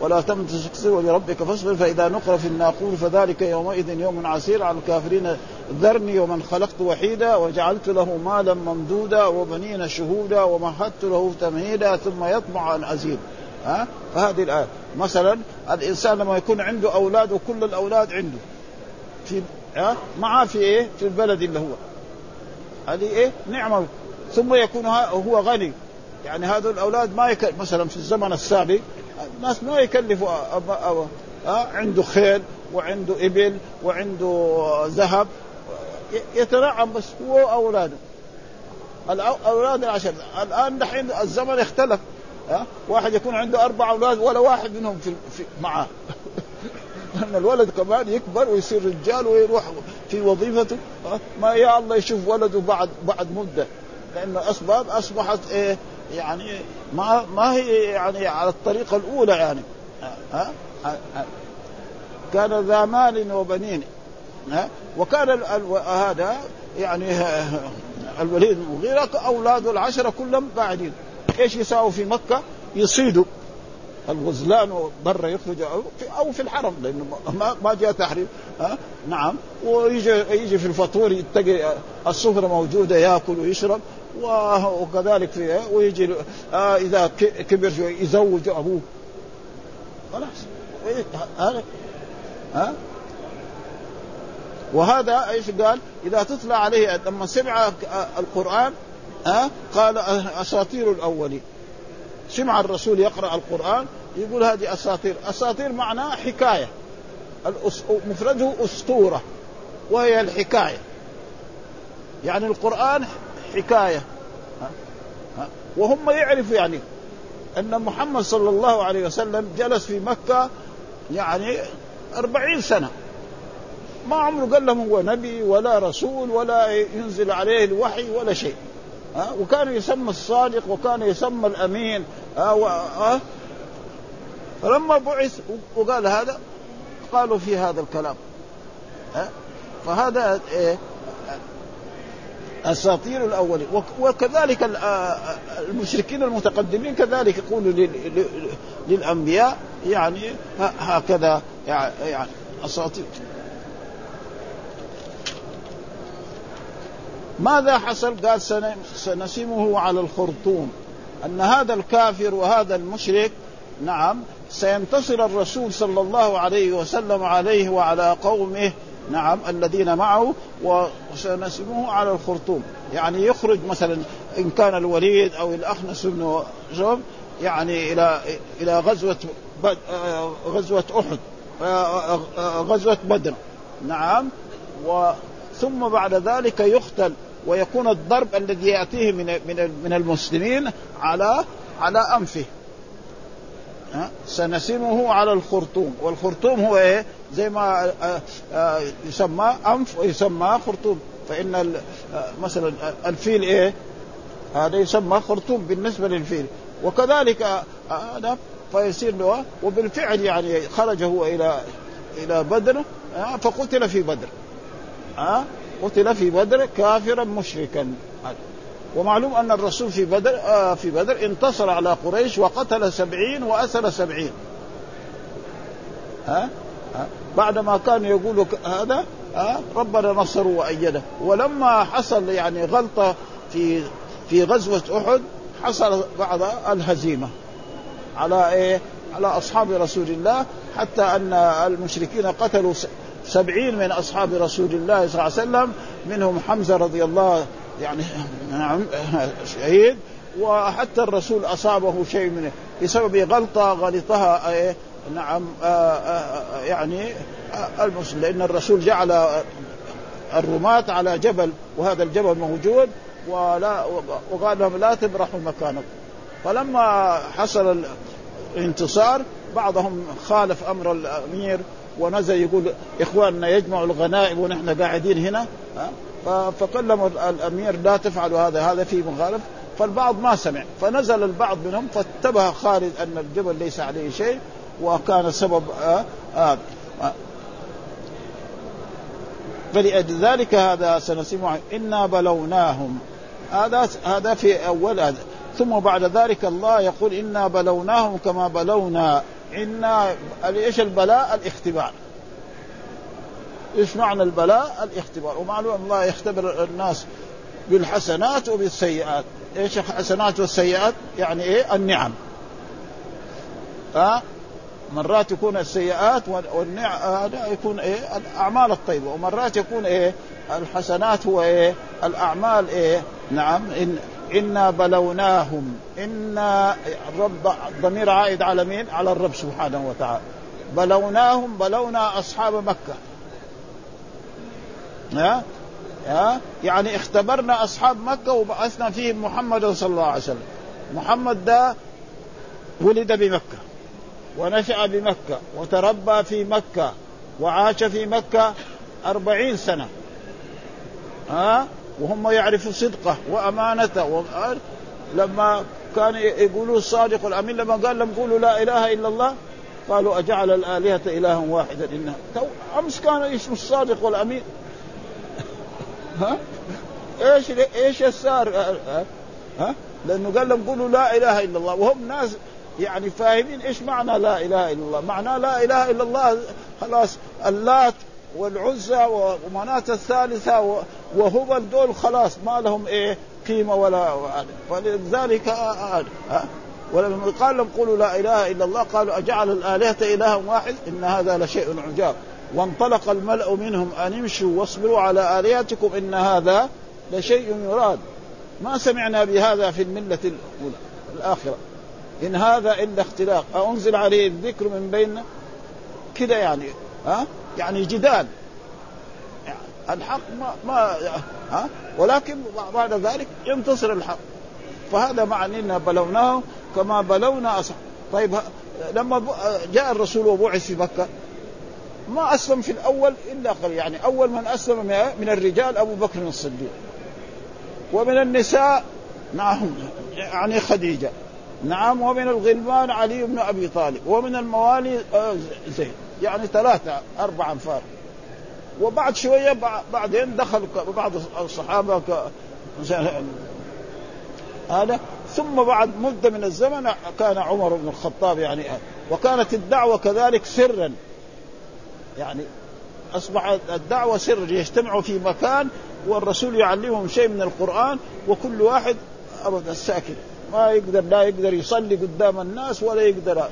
ولا تمن تستكثر ولربك فاصبر فإذا نقر في الناقور فذلك يومئذ يوم عسير على الكافرين. ذرني ومن خلقت وحيدا وجعلت له مالا ممدودا وبنين شهودا ومهدت له تمهيدا ثم يطمع ان ازيد ها؟ فهذه الآية. مثلا الإنسان لما يكون عنده أولاد وكل الأولاد عنده في ها؟ معاه في إيه؟ في البلد اللي هو. هذه إيه؟ نعمة. ثم يكون هو غني. يعني هذول الأولاد ما يك... مثلا في الزمن السابق الناس ما يكلفوا أب... أب... أه؟ عنده خيل وعنده إبل وعنده ذهب. يتنعم بس هو وأولاده. الاولاد العشر الآن دحين الزمن اختلف. ها؟ واحد يكون عنده أربع أولاد ولا واحد منهم في, في معاه. لأن الولد كمان يكبر ويصير رجال ويروح في وظيفته ما يا الله يشوف ولده بعد بعد مدة. لأن أسباب أصبحت إيه؟ يعني ما ما هي يعني على الطريقة الأولى يعني. ها؟ كان ذا مال وبنين ها؟ وكان هذا يعني الوليد المغيرة أولاده العشرة كلهم قاعدين. إيش يساووا في مكة؟ يصيدوا الغزلان برا يخرجوا أو في, الحرم لأنه ما, ما جاء تحريم. ها؟ نعم. ويجي يجي في الفطور يتقي السفرة موجودة يأكل ويشرب وكذلك في ويجي آه إذا كبر يزوج أبوه. خلاص. إيه، ها؟ وهذا إيش قال؟ إذا تتلى عليه لما سمع القرآن ها؟ قال أساطير الأولين. سمع الرسول يقرأ القرآن يقول هذه أساطير، أساطير معناه حكاية. مفرده أسطورة وهي الحكاية. يعني القرآن حكاية. وهم يعرفوا يعني أن محمد صلى الله عليه وسلم جلس في مكة يعني أربعين سنة. ما عمره قال لهم هو نبي ولا رسول ولا ينزل عليه الوحي ولا شيء. ها؟ وكان يسمى الصادق وكان يسمى الأمين ها؟ و... ها؟ فلما بعث وقال هذا قالوا في هذا الكلام ها؟ فهذا إيه؟ أساطير الأولين. وكذلك المشركين المتقدمين كذلك يقولوا للأنبياء يعني هكذا يعني أساطير. ماذا حصل؟ قال سنسمه على الخرطوم. أن هذا الكافر وهذا المشرك نعم سينتصر الرسول صلى الله عليه وسلم عليه وعلى قومه نعم الذين معه وسنسمه على الخرطوم. يعني يخرج مثلا إن كان الوليد أو الاخنس بن جوب يعني إلى إلى غزوة غزوة أحد غزوة بدر نعم وثم بعد ذلك يقتل. ويكون الضرب الذي يأتيه من من من المسلمين على على أنفه. سنسمه على الخرطوم. والخرطوم هو إيه؟ زي ما آه، آه، يسمى أنف ويسمى خرطوم. فإن آه، مثلا الفيل إيه؟ هذا يسمى خرطوم بالنسبة للفيل. وكذلك هذا فيصير له وبالفعل يعني خرج هو إلى إلى بدر فقتل في بدر. قتل في بدر كافرا مشركا. ومعلوم أن الرسول في بدر آه في بدر انتصر على قريش وقتل سبعين وأسر سبعين. ها؟ ها؟ بعدما كان يقول هذا ها؟ ربنا نصره وأيده. ولما حصل يعني غلطة في في غزوة أحد حصل بعض الهزيمة على إيه؟ على أصحاب رسول الله حتى أن المشركين قتلوا سبعين من أصحاب رسول الله صلى الله عليه وسلم منهم حمزة رضي الله يعني نعم شهيد وحتى الرسول أصابه شيء من بسبب غلطة غلطها إيه نعم آه، آآ آه، يعني آه، المسلم لأن الرسول جعل الرماة على جبل وهذا الجبل موجود ولا وقال لهم لا تبرحوا مكانكم. فلما حصل الانتصار بعضهم خالف أمر الأمير ونزل يقول إخواننا يجمعوا الغنائم ونحن قاعدين هنا فكلموا الأمير لا تفعلوا هذا هذا في مخالف. فالبعض ما سمع فنزل البعض منهم فاتبه خالد أن الجبل ليس عليه شيء وكان سبب آه آه فلذلك هذا سنسمع إنا بلوناهم. هذا هذا في أول هذا. ثم بعد ذلك الله يقول إنا بلوناهم كما بلونا. أنا إيش البلاء الاختبار إيش معنى البلاء؟ الاختبار ومعلوم الله يختبر الناس بالحسنات وبالسيئات إيش الحسنات والسيئات؟ يعني إيه؟ النعم ها مرات يكون السيئات والنعم يكون إيه؟ الأعمال الطيبة ومرات يكون إيه؟ الحسنات هو إيه؟ الأعمال إيه؟ نعم إن إنا بلوناهم. إنا الرب ضمير عائد على مين؟ على الرب سبحانه وتعالى. بلوناهم بلونا أصحاب مكة. ها؟ ها؟ يعني اختبرنا أصحاب مكة وبعثنا فيهم محمدا صلى الله عليه وسلم. محمد ده ولد بمكة ونشأ بمكة وتربى في مكة وعاش في مكة أربعين سنة. ها؟ وهم يعرفوا صدقه وأمانته. لما كان يقولوا الصادق الأمين لما قال لهم قولوا لا إله إلا الله قالوا أجعل الآلهة إلها واحدا إنها. تو أمس كان اسمه الصادق والأمين؟ ها؟ إيش إيش السار ها؟ لأنه قال لهم قولوا لا إله إلا الله. وهم ناس يعني فاهمين إيش معنى لا إله إلا الله. معناه لا إله إلا الله خلاص اللات والعزى ومناة الثالثة وهبل دول خلاص ما لهم إيه قيمة ولا فلذلك ولما قال لهم قولوا لا إله إلا الله قالوا أجعل الآلهة إلها واحد؟ إن هذا لشيء عجاب. وانطلق الملأ منهم أن امشوا واصبروا على آلهتكم إن هذا لشيء يراد. ما سمعنا بهذا في الملة الأولى الآخرة. إن هذا إلا اختلاق. أنزل عليه الذكر من بين كذا يعني ها؟ يعني جدال. الحق ما ما ها؟ ولكن بعد ذلك ينتصر الحق. فهذا معنى إنا بلوناه كما بلونا أصحاب. طيب لما جاء الرسول وبعث في مكة ما أسلم في الأول إلا قليل. يعني أول من أسلم من الرجال أبو بكر الصديق. ومن النساء نعم يعني خديجة. نعم ومن الغلمان علي بن أبي طالب. ومن الموالي آه، زيد. يعني ثلاثة أربعة أنفار. وبعد شوية بعدين دخل بعض الصحابة هذا. ثم بعد مدة من الزمن كان عمر بن الخطاب يعني وكانت الدعوة كذلك سرا. يعني أصبح الدعوة سر يجتمعوا في مكان والرسول يعلمهم شيء من القرآن وكل واحد أبدا ساكت ما يقدر لا يقدر يصلي قدام الناس ولا يقدر.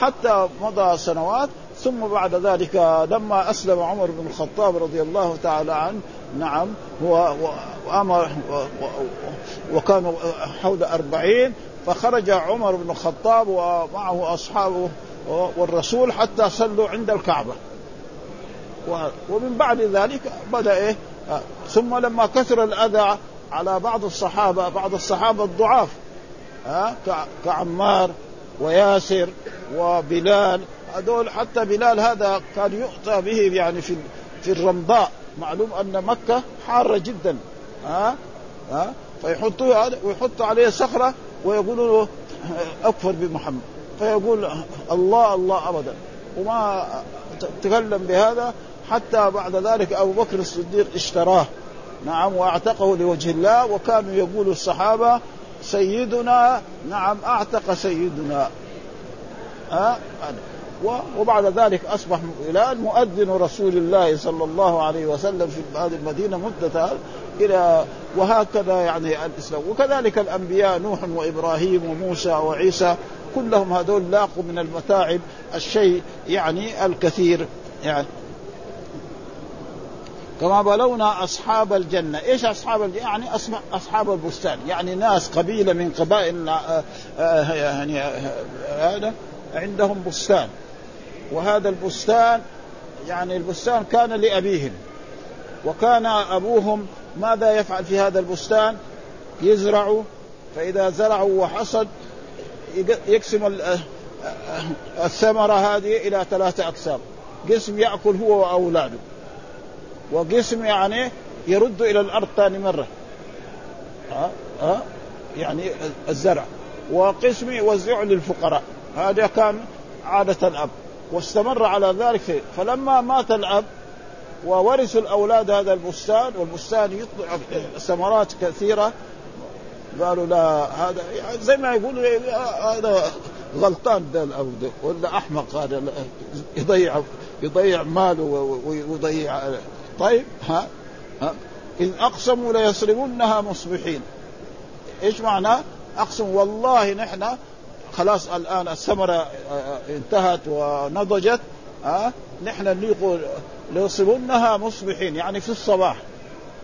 حتى مضى سنوات ثم بعد ذلك لما أسلم عمر بن الخطاب رضي الله تعالى عنه نعم هو وأمر وكانوا حول أربعين فخرج عمر بن الخطاب ومعه أصحابه والرسول حتى صلوا عند الكعبة. ومن بعد ذلك بدأ إيه؟ ثم لما كثر الأذى على بعض الصحابة بعض الصحابة الضعاف ها كعمار وياسر وبلال هذول حتى بلال هذا كان يؤتى به يعني في في الرمضاء. معلوم أن مكة حارة جدا. ها؟ ها؟ فيحطوا ويحطوا عليه صخرة ويقولوا له أكفر بمحمد. فيقول الله الله ابدا. وما تكلم بهذا حتى بعد ذلك أبو بكر الصديق اشتراه. نعم وأعتقه لوجه الله. وكانوا يقول الصحابة سيدنا نعم أعتق سيدنا. ها؟ وبعد ذلك اصبح بلال مؤذن رسول الله صلى الله عليه وسلم في هذه المدينة مده إلى وهكذا يعني الاسلام وكذلك الانبياء نوح وابراهيم وموسى وعيسى كلهم هذول لاقوا من المتاعب الشيء يعني الكثير يعني كما بلونا اصحاب الجنه، إيش اصحاب الجنه؟ يعني اصحاب البستان، يعني ناس قبيله من قبائل آه، آه، يعني آه، هذا عندهم بستان وهذا البستان يعني البستان كان لأبيهم. وكان أبوهم ماذا يفعل في هذا البستان؟ يزرع فإذا زرعوا وحصد يقسم الثمرة هذه إلى ثلاثة أقسام، قسم يأكل هو وأولاده. وقسم يعني يرد إلى الأرض ثاني مرة. ها؟ ها؟ يعني الزرع. وقسم يوزعه للفقراء. هذا كان عادة الأب. واستمر على ذلك. فلما مات الأب وورثوا الأولاد هذا البستان والبستان يطلع ثمرات كثيرة قالوا لا هذا يعني زي ما يقولوا هذا غلطان ده الأب ولا أحمق هذا يضيع يضيع ماله ويضيع طيب ها ها إن أقسموا ليصرمنها مصبحين إيش معنى أقسم والله نحن خلاص الآن الثمرة آه، آه، انتهت ونضجت ها نحن نقول ليصرمنها مصبحين يعني في الصباح.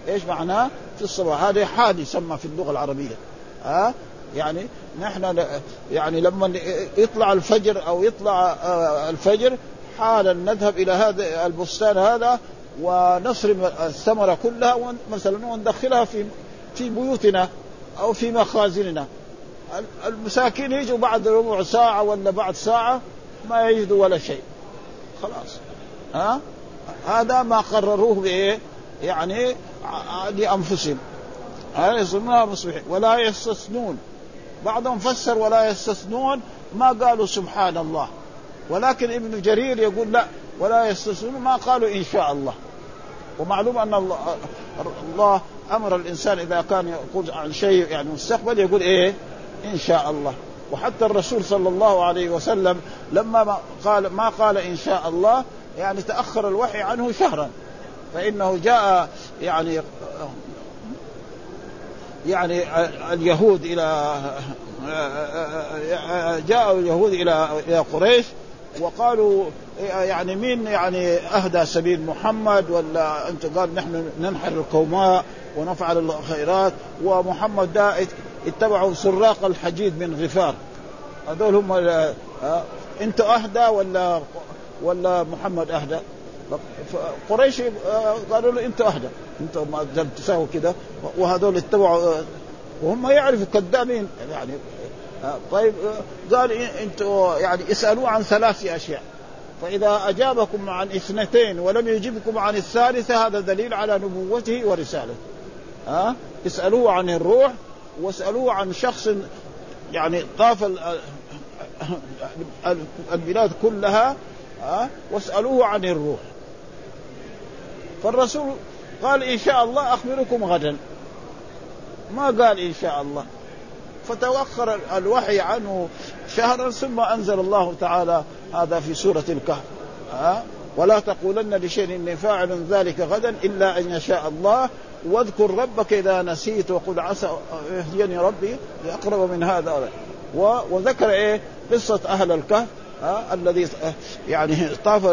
إيش معناه؟ في الصباح. هذا حال يسمى في اللغة العربية ها يعني نحن يعني لما يطلع الفجر أو يطلع آه، الفجر حالا نذهب إلى هذا البستان هذا ونصرم الثمرة كلها مثلا وندخلها في في بيوتنا أو في مخازننا. المساكين يجوا بعد ربع ساعة ولا بعد ساعة ما يجدوا ولا شيء. خلاص. ها؟ هذا ما قرروه بإيه؟ يعني لأنفسهم. هذا يصومونها مصبحين ولا يستثنون. بعضهم فسر ولا يستثنون. ما قالوا سبحان الله. ولكن ابن جرير يقول لا ولا يستثنون. ما قالوا إن شاء الله. ومعلوم أن الله, الله أمر الإنسان إذا كان يقول عن شيء يعني مستقبل يقول إيه؟ إن شاء الله. وحتى الرسول صلى الله عليه وسلم لما ما قال ما قال إن شاء الله يعني تأخر الوحي عنه شهرا. فإنه جاء يعني يعني اليهود إلى جاء اليهود إلى إلى قريش وقالوا يعني مين يعني أهدى سبيل محمد ولا أنت قال نحن ننحر القوماء ونفعل الخيرات ومحمد ده اتبعوا سراق الحديد من غفار. هذول هم انت أهدى ولا ولا محمد أهدى؟ قريش قالوا له انت أهدى. انت ما تساوي كده. وهذول اتبعوا وهم يعرفوا كذابين يعني طيب قال أنتم يعني اسالوه عن ثلاث أشياء. فإذا أجابكم عن اثنتين ولم يجبكم عن الثالثة هذا دليل على نبوته ورسالته. ها؟ اسألوه عن الروح واسألوه عن شخص يعني طاف البلاد كلها ها واسألوه عن الروح. فالرسول قال إن شاء الله أخبركم غدا. ما قال إن شاء الله. فتوخر الوحي عنه شهرا ثم أنزل الله تعالى هذا في سورة الكهف. ها ولا تقولن لشيء إني فاعل ذلك غدا إلا أن يشاء الله واذكر ربك إذا نسيت وقل عسى يهديني ربي لأقرب من هذا. وذكر إيه؟ قصة أهل الكهف ها؟ الذي يعني طاف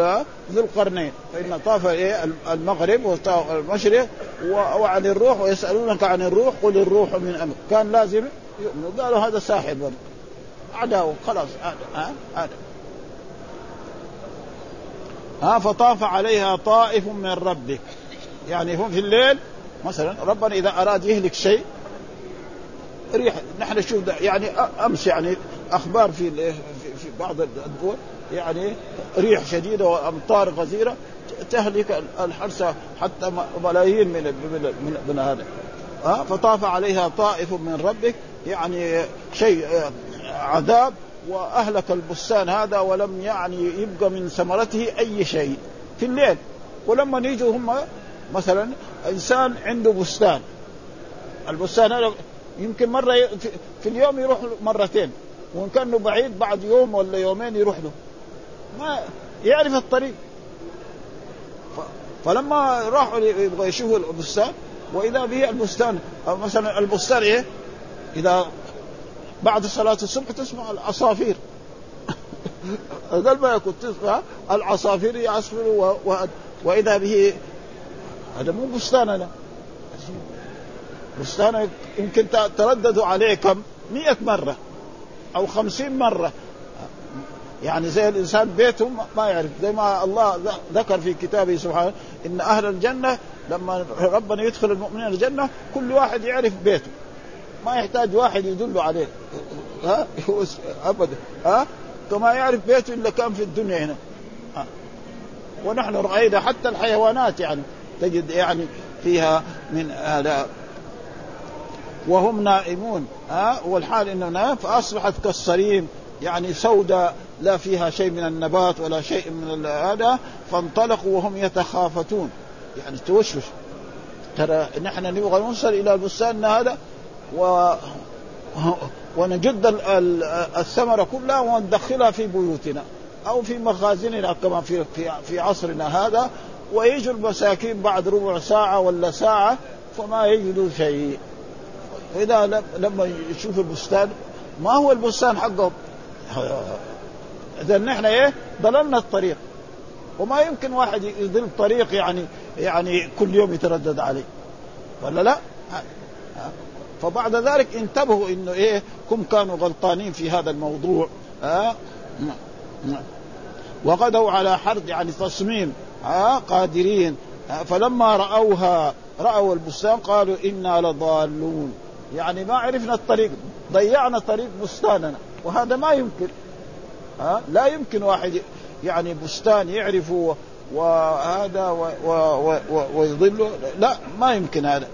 ذو القرنين. فإن طاف إيه؟ المغرب وطاف المشرق وعن الروح ويسألونك عن الروح قل الروح من أمر. كان لازم يؤمنوا. قالوا هذا ساحر عداوة. خلاص هذا هذا ها؟ فطاف عليها طائف من ربك يعني هم في الليل مثلا ربنا إذا أراد يهلك شيء ريح نحن نشوف يعني أمس يعني أخبار في في بعض الدول يعني ريح شديدة وأمطار غزيرة تهلك الحرث حتى ملايين من من, من هذا ها؟ فطاف عليها طائف من ربك يعني شيء عذاب وأهلك البستان هذا ولم يعني يبقى من ثمرته أي شيء في الليل. ولما يجوا هم مثلا إنسان عنده بستان. البستان هذا يمكن مرة في اليوم يروح مرتين. وإن كان بعيد بعد يوم ولا يومين يروح له. ما يعرف الطريق. فلما راحوا يبغوا يشوفوا البستان وإذا به البستان مثلا البستان إيه؟ إذا بعد صلاة الصبح تسمع العصافير قال ما يكون تسمع العصافير يعصفر وإذا به هذا مو بستاننا بستانك يمكن ترددوا عليه كم؟ مئة مرة أو خمسين مرة. يعني زي الإنسان بيته ما يعرف. زي ما الله ذكر في كتابه سبحانه إن أهل الجنة لما ربنا يدخل المؤمنين الجنة كل واحد يعرف بيته. ما يحتاج واحد يدل عليه. ها؟ أبدا. ها؟ كما يعرف بيته إلا كان في الدنيا هنا. ونحن رأينا حتى الحيوانات يعني. تجد يعني فيها من هذا وهم نائمون ها؟ والحال انه نام فأصبحت كالصريم يعني سوداء لا فيها شيء من النبات ولا شيء من هذا فانطلقوا وهم يتخافتون. يعني توشوش. ترى نحن نبغى نوصل إلى البستان هذا و ونجد الثمرة كلها وندخلها في بيوتنا أو في مخازننا كما في في عصرنا هذا ويجوا المساكين بعد ربع ساعة ولا ساعة فما يجدوا شيء. وإذا لما يشوف البستان ما هو البستان حقهم؟ إذا نحن إيه؟ ضللنا الطريق. وما يمكن واحد يضل طريق يعني يعني كل يوم يتردد عليه. ولا لا؟ فبعد ذلك انتبهوا إنه إيه؟ هم كانوا غلطانين في هذا الموضوع. ها؟ وغدوا على حرد يعني تصميم. ها قادرين. فلما رأوها رأوا البستان قالوا إنا لضالون. يعني ما عرفنا الطريق ضيعنا طريق بستاننا وهذا ما يمكن. ها لا يمكن واحد يعني بستان يعرفه وهذا ويضله. لا ما يمكن هذا.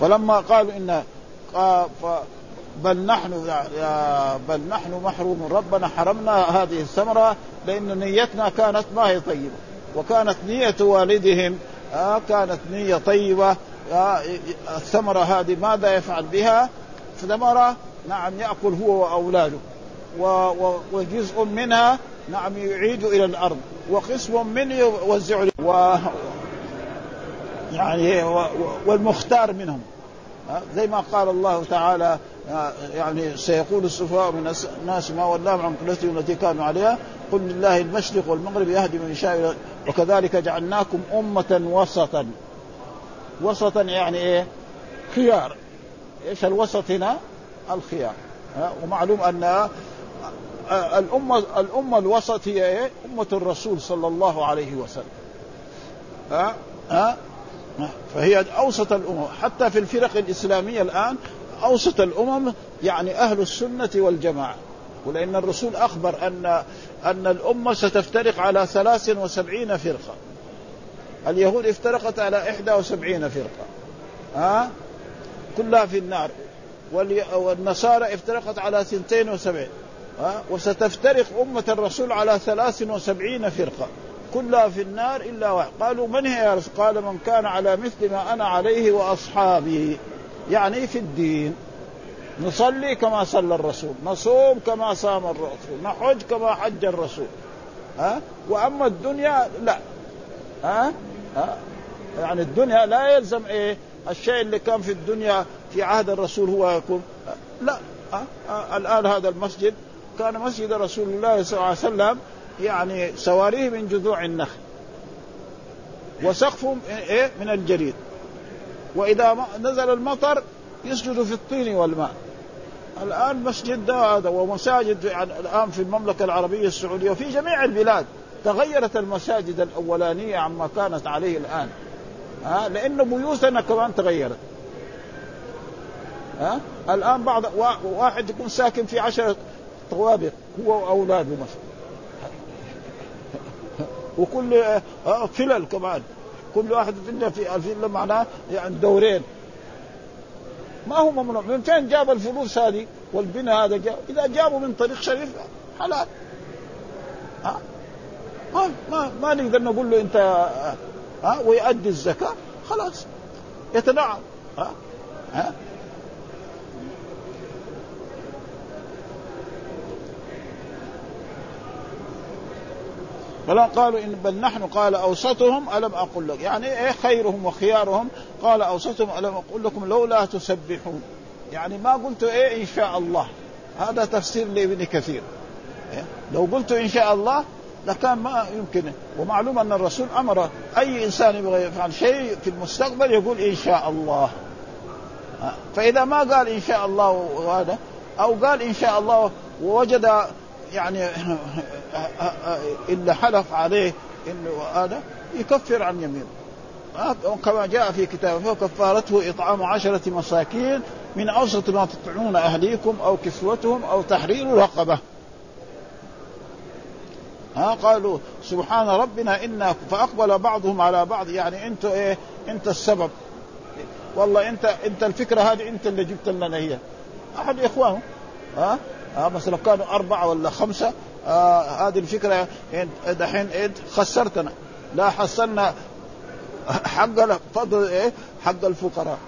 فلما قالوا ان بل نحن بل نحن محروم ربنا حرمنا هذه الثمرة لأن نيتنا كانت ما هي طيبة. وكانت نية والدهم آه كانت نية طيبة. آه الثمرة هذه ماذا يفعل بها؟ ثمره نعم يأكل هو وأولاده. وجزء منها نعم يعيد إلى الأرض. وقسم منه يوزع و يعني والمختار منهم. زي ما قال الله تعالى يعني سيقول السفهاء من الناس ما ولاهم عن قبلتهم التي كانوا عليها قل لله المشرق والمغرب يهدي من يشاء وكذلك جعلناكم أمة وسطا وسطا يعني إيه؟ خيار إيش الوسط هنا؟ الخيار ومعلوم أن الأمة الأمة الوسط هي إيه؟ أمة الرسول صلى الله عليه وسلم. ها ها فهي أوسط الأمم حتى في الفرق الإسلامية الآن أوسط الأمم يعني أهل السنة والجماعة. ولأن الرسول أخبر أن أن الأمة ستفترق على ثلاث وسبعين فرقة. اليهود افترقت على إحدى وسبعين فرقة. ها؟ كلها في النار. والنصارى افترقت على ثنتين وسبعين. ها؟ وستفترق أمة الرسول على ثلاث وسبعين فرقة. كلها في النار إلا واحد. قالوا من هي يا رسول؟ قال من كان على مثل ما أنا عليه وأصحابي. يعني في الدين نصلي كما صلى الرسول نصوم كما صام الرسول نحج كما حج الرسول. ها؟ وأما الدنيا لا. ها؟ ها؟ يعني الدنيا لا يلزم إيه؟ الشيء اللي كان في الدنيا في عهد الرسول هو يكون. لا. ها؟ ها؟ الآن هذا المسجد كان مسجد رسول الله صلى الله عليه وسلم يعني سواريه من جذوع النخل. وسقفه إيه؟ من الجريد. وإذا نزل المطر يسجد في الطين والماء. الآن مسجد هذا ومساجد الآن في المملكة العربية السعودية وفي جميع البلاد تغيرت المساجد الأولانية عما كانت عليه الآن. ها؟ لأن بيوتنا كمان تغيرت. ها؟ الآن بعض واحد يكون ساكن في عشرة طوابق هو وأولاده مثلا. وكل آه، فلل كمان. كل واحد فيلا في الفيلا معناه يعني دورين. ما هو ممنوع. من فين جاب الفلوس هذه والبناء هذا جاب؟ إذا جابوا من طريق شريف حلال. ها؟ ما ما ما نقدر نقول له أنت ها؟ ويؤدي الزكاة. خلاص. يتنعم. ها؟ ها؟ فلا قالوا إن بل نحن قال أوسطهم ألم أقل لك. يعني إيه خيرهم وخيارهم؟ قال أوسطهم ألم أقول لكم لولا تسبحون. يعني ما قلت إيه إن شاء الله. هذا تفسير لابن كثير. إيه؟ لو قلت إن شاء الله لكان ما يمكن. ومعلوم أن الرسول أمر أي إنسان يبغى يفعل شيء في المستقبل يقول إن شاء الله. فإذا ما قال إن شاء الله وهذا أو قال إن شاء الله ووجد يعني إلا حلف عليه إنه هذا يكفر عن يمينه. كما جاء في كتابه كفارته إطعام عشرة مساكين من أوسط ما تطعمون أهليكم أو كسوتهم أو تحرير رقبة. ها قالوا سبحان ربنا إنا فأقبل بعضهم على بعض. يعني انت إيه؟ أنت السبب. والله أنت أنت الفكرة هذه أنت اللي جبت لنا هي. أحد إخوانه. ها؟ لو كانوا أربعة ولا خمسة آه هذه الفكرة دحين إيه خسرتنا. لا حصلنا حق فضل إيه؟ حق الفقراء.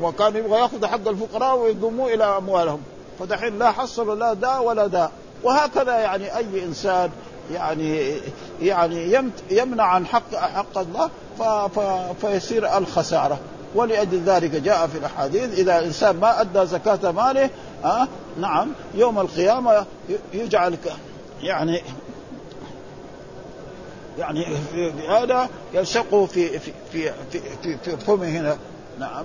وكان يبغى يأخذ حق الفقراء ويضموه إلى أموالهم. فدحين لا حصل لا دا ولا دا. وهكذا يعني أي إنسان يعني يعني يمنع عن حق حق الله فيصير الخسارة. ولأجل ذلك جاء في الأحاديث إذا الإنسان ما أدى زكاة ماله أه نعم يوم القيامة يجعل يعني يعني هذا يلصقه في في في في, في, فمه هنا. نعم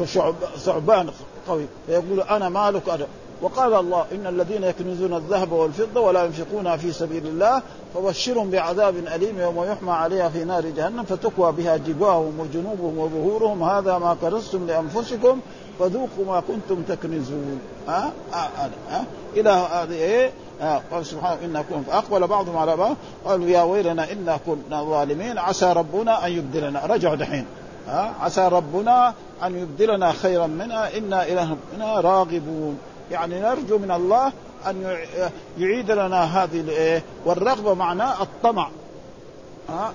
كثعبان قوي فيقول أنا مالك أنا وقال الله إن الذين يكنزون الذهب والفضة ولا ينفقونها في سبيل الله فبشرهم بعذاب أليم يوم يحمى عليها في نار جهنم فتكوى بها جباههم وجنوبهم وظهورهم. هذا ما كنزتم لأنفسكم فذوقوا ما كنتم تكنزون. ها؟ أه؟ أه؟ أه؟ إلى هذه إيه؟ آه قال سبحانه انا كنا فاقبل بعضهم على بعض. قالوا يا ويلنا إنا كنا ظالمين عسى ربنا أن يبدلنا. رجعوا دحين. عسى ربنا أن يبدلنا خيرا منها إنا إلى ربنا راغبون. يعني نرجو من الله أن يعيد لنا هذه الايه والرغبة معناه الطمع. ها؟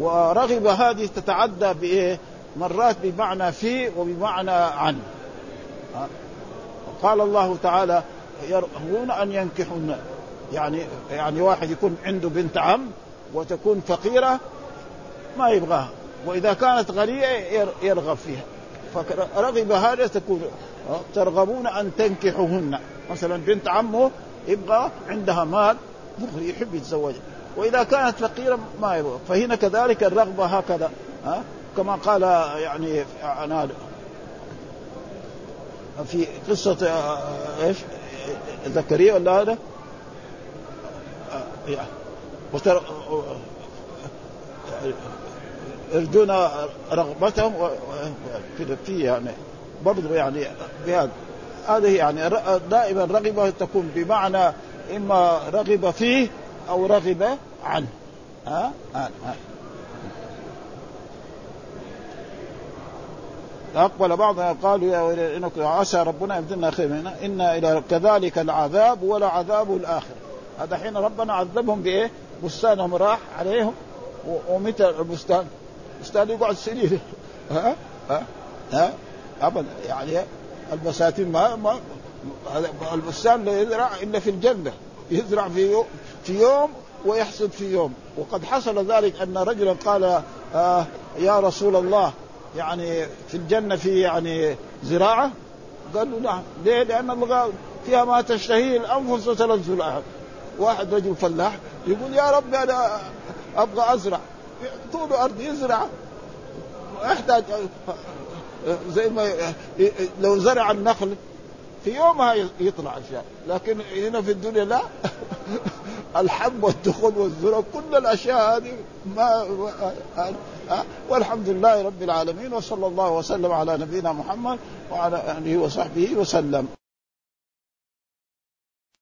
ورغب هذه تتعدى بايه؟ مرات بمعنى في وبمعنى عن. قال الله تعالى يرغبون أن ينكحون يعني يعني واحد يكون عنده بنت عم وتكون فقيرة ما يبغاها. وإذا كانت غنية يرغب فيها. فرغب هذا تكون ترغبون أن تنكحوهن. مثلا بنت عمه يبغى عندها مال يحب يتزوجها وإذا كانت فقيرة ما يبغى فهنا كذلك الرغبة هكذا. ها؟ كما قال يعني في قصة إيش؟ زكريا ولا هذا؟ وتر... يرجون رغبتهم في يعني برضو يعني بهذا هذه يعني دائما رغبة تكون بمعنى إما رغب فيه أو رغب عنه ها ها, ها. أقبل بعضهم قالوا يا ويلنا عسى ربنا يبدلنا خير منها إن إلى كذلك العذاب ولا عذاب الآخرة هذا حين ربنا عذبهم بإيه؟ بستانهم راح عليهم ومتى البستان؟ البستان يقعد سنين. ها؟ ها؟ ها؟ أبدا. يعني البساتين ما, ما البستان لا يزرع إلا في الجنة. يزرع في يوم في يوم ويحصد في يوم. وقد حصل ذلك أن رجلا قال آه يا رسول الله يعني في الجنة في يعني زراعة؟ قال له نعم. ليه؟ لأن الله فيها ما تشتهيه الأنفس وتلذ الأعين. واحد رجل فلاح يقول يا رب أنا أبغى أزرع. طول ارض يزرع. يحتاج زي ما لو زرع النخل في يومها يطلع أشياء. لكن هنا في الدنيا لا. الحب والدخول والذره كل الأشياء هذه ما والحمد لله رب العالمين وصلى الله وسلم على نبينا محمد وعلى آله وصحبه وسلم.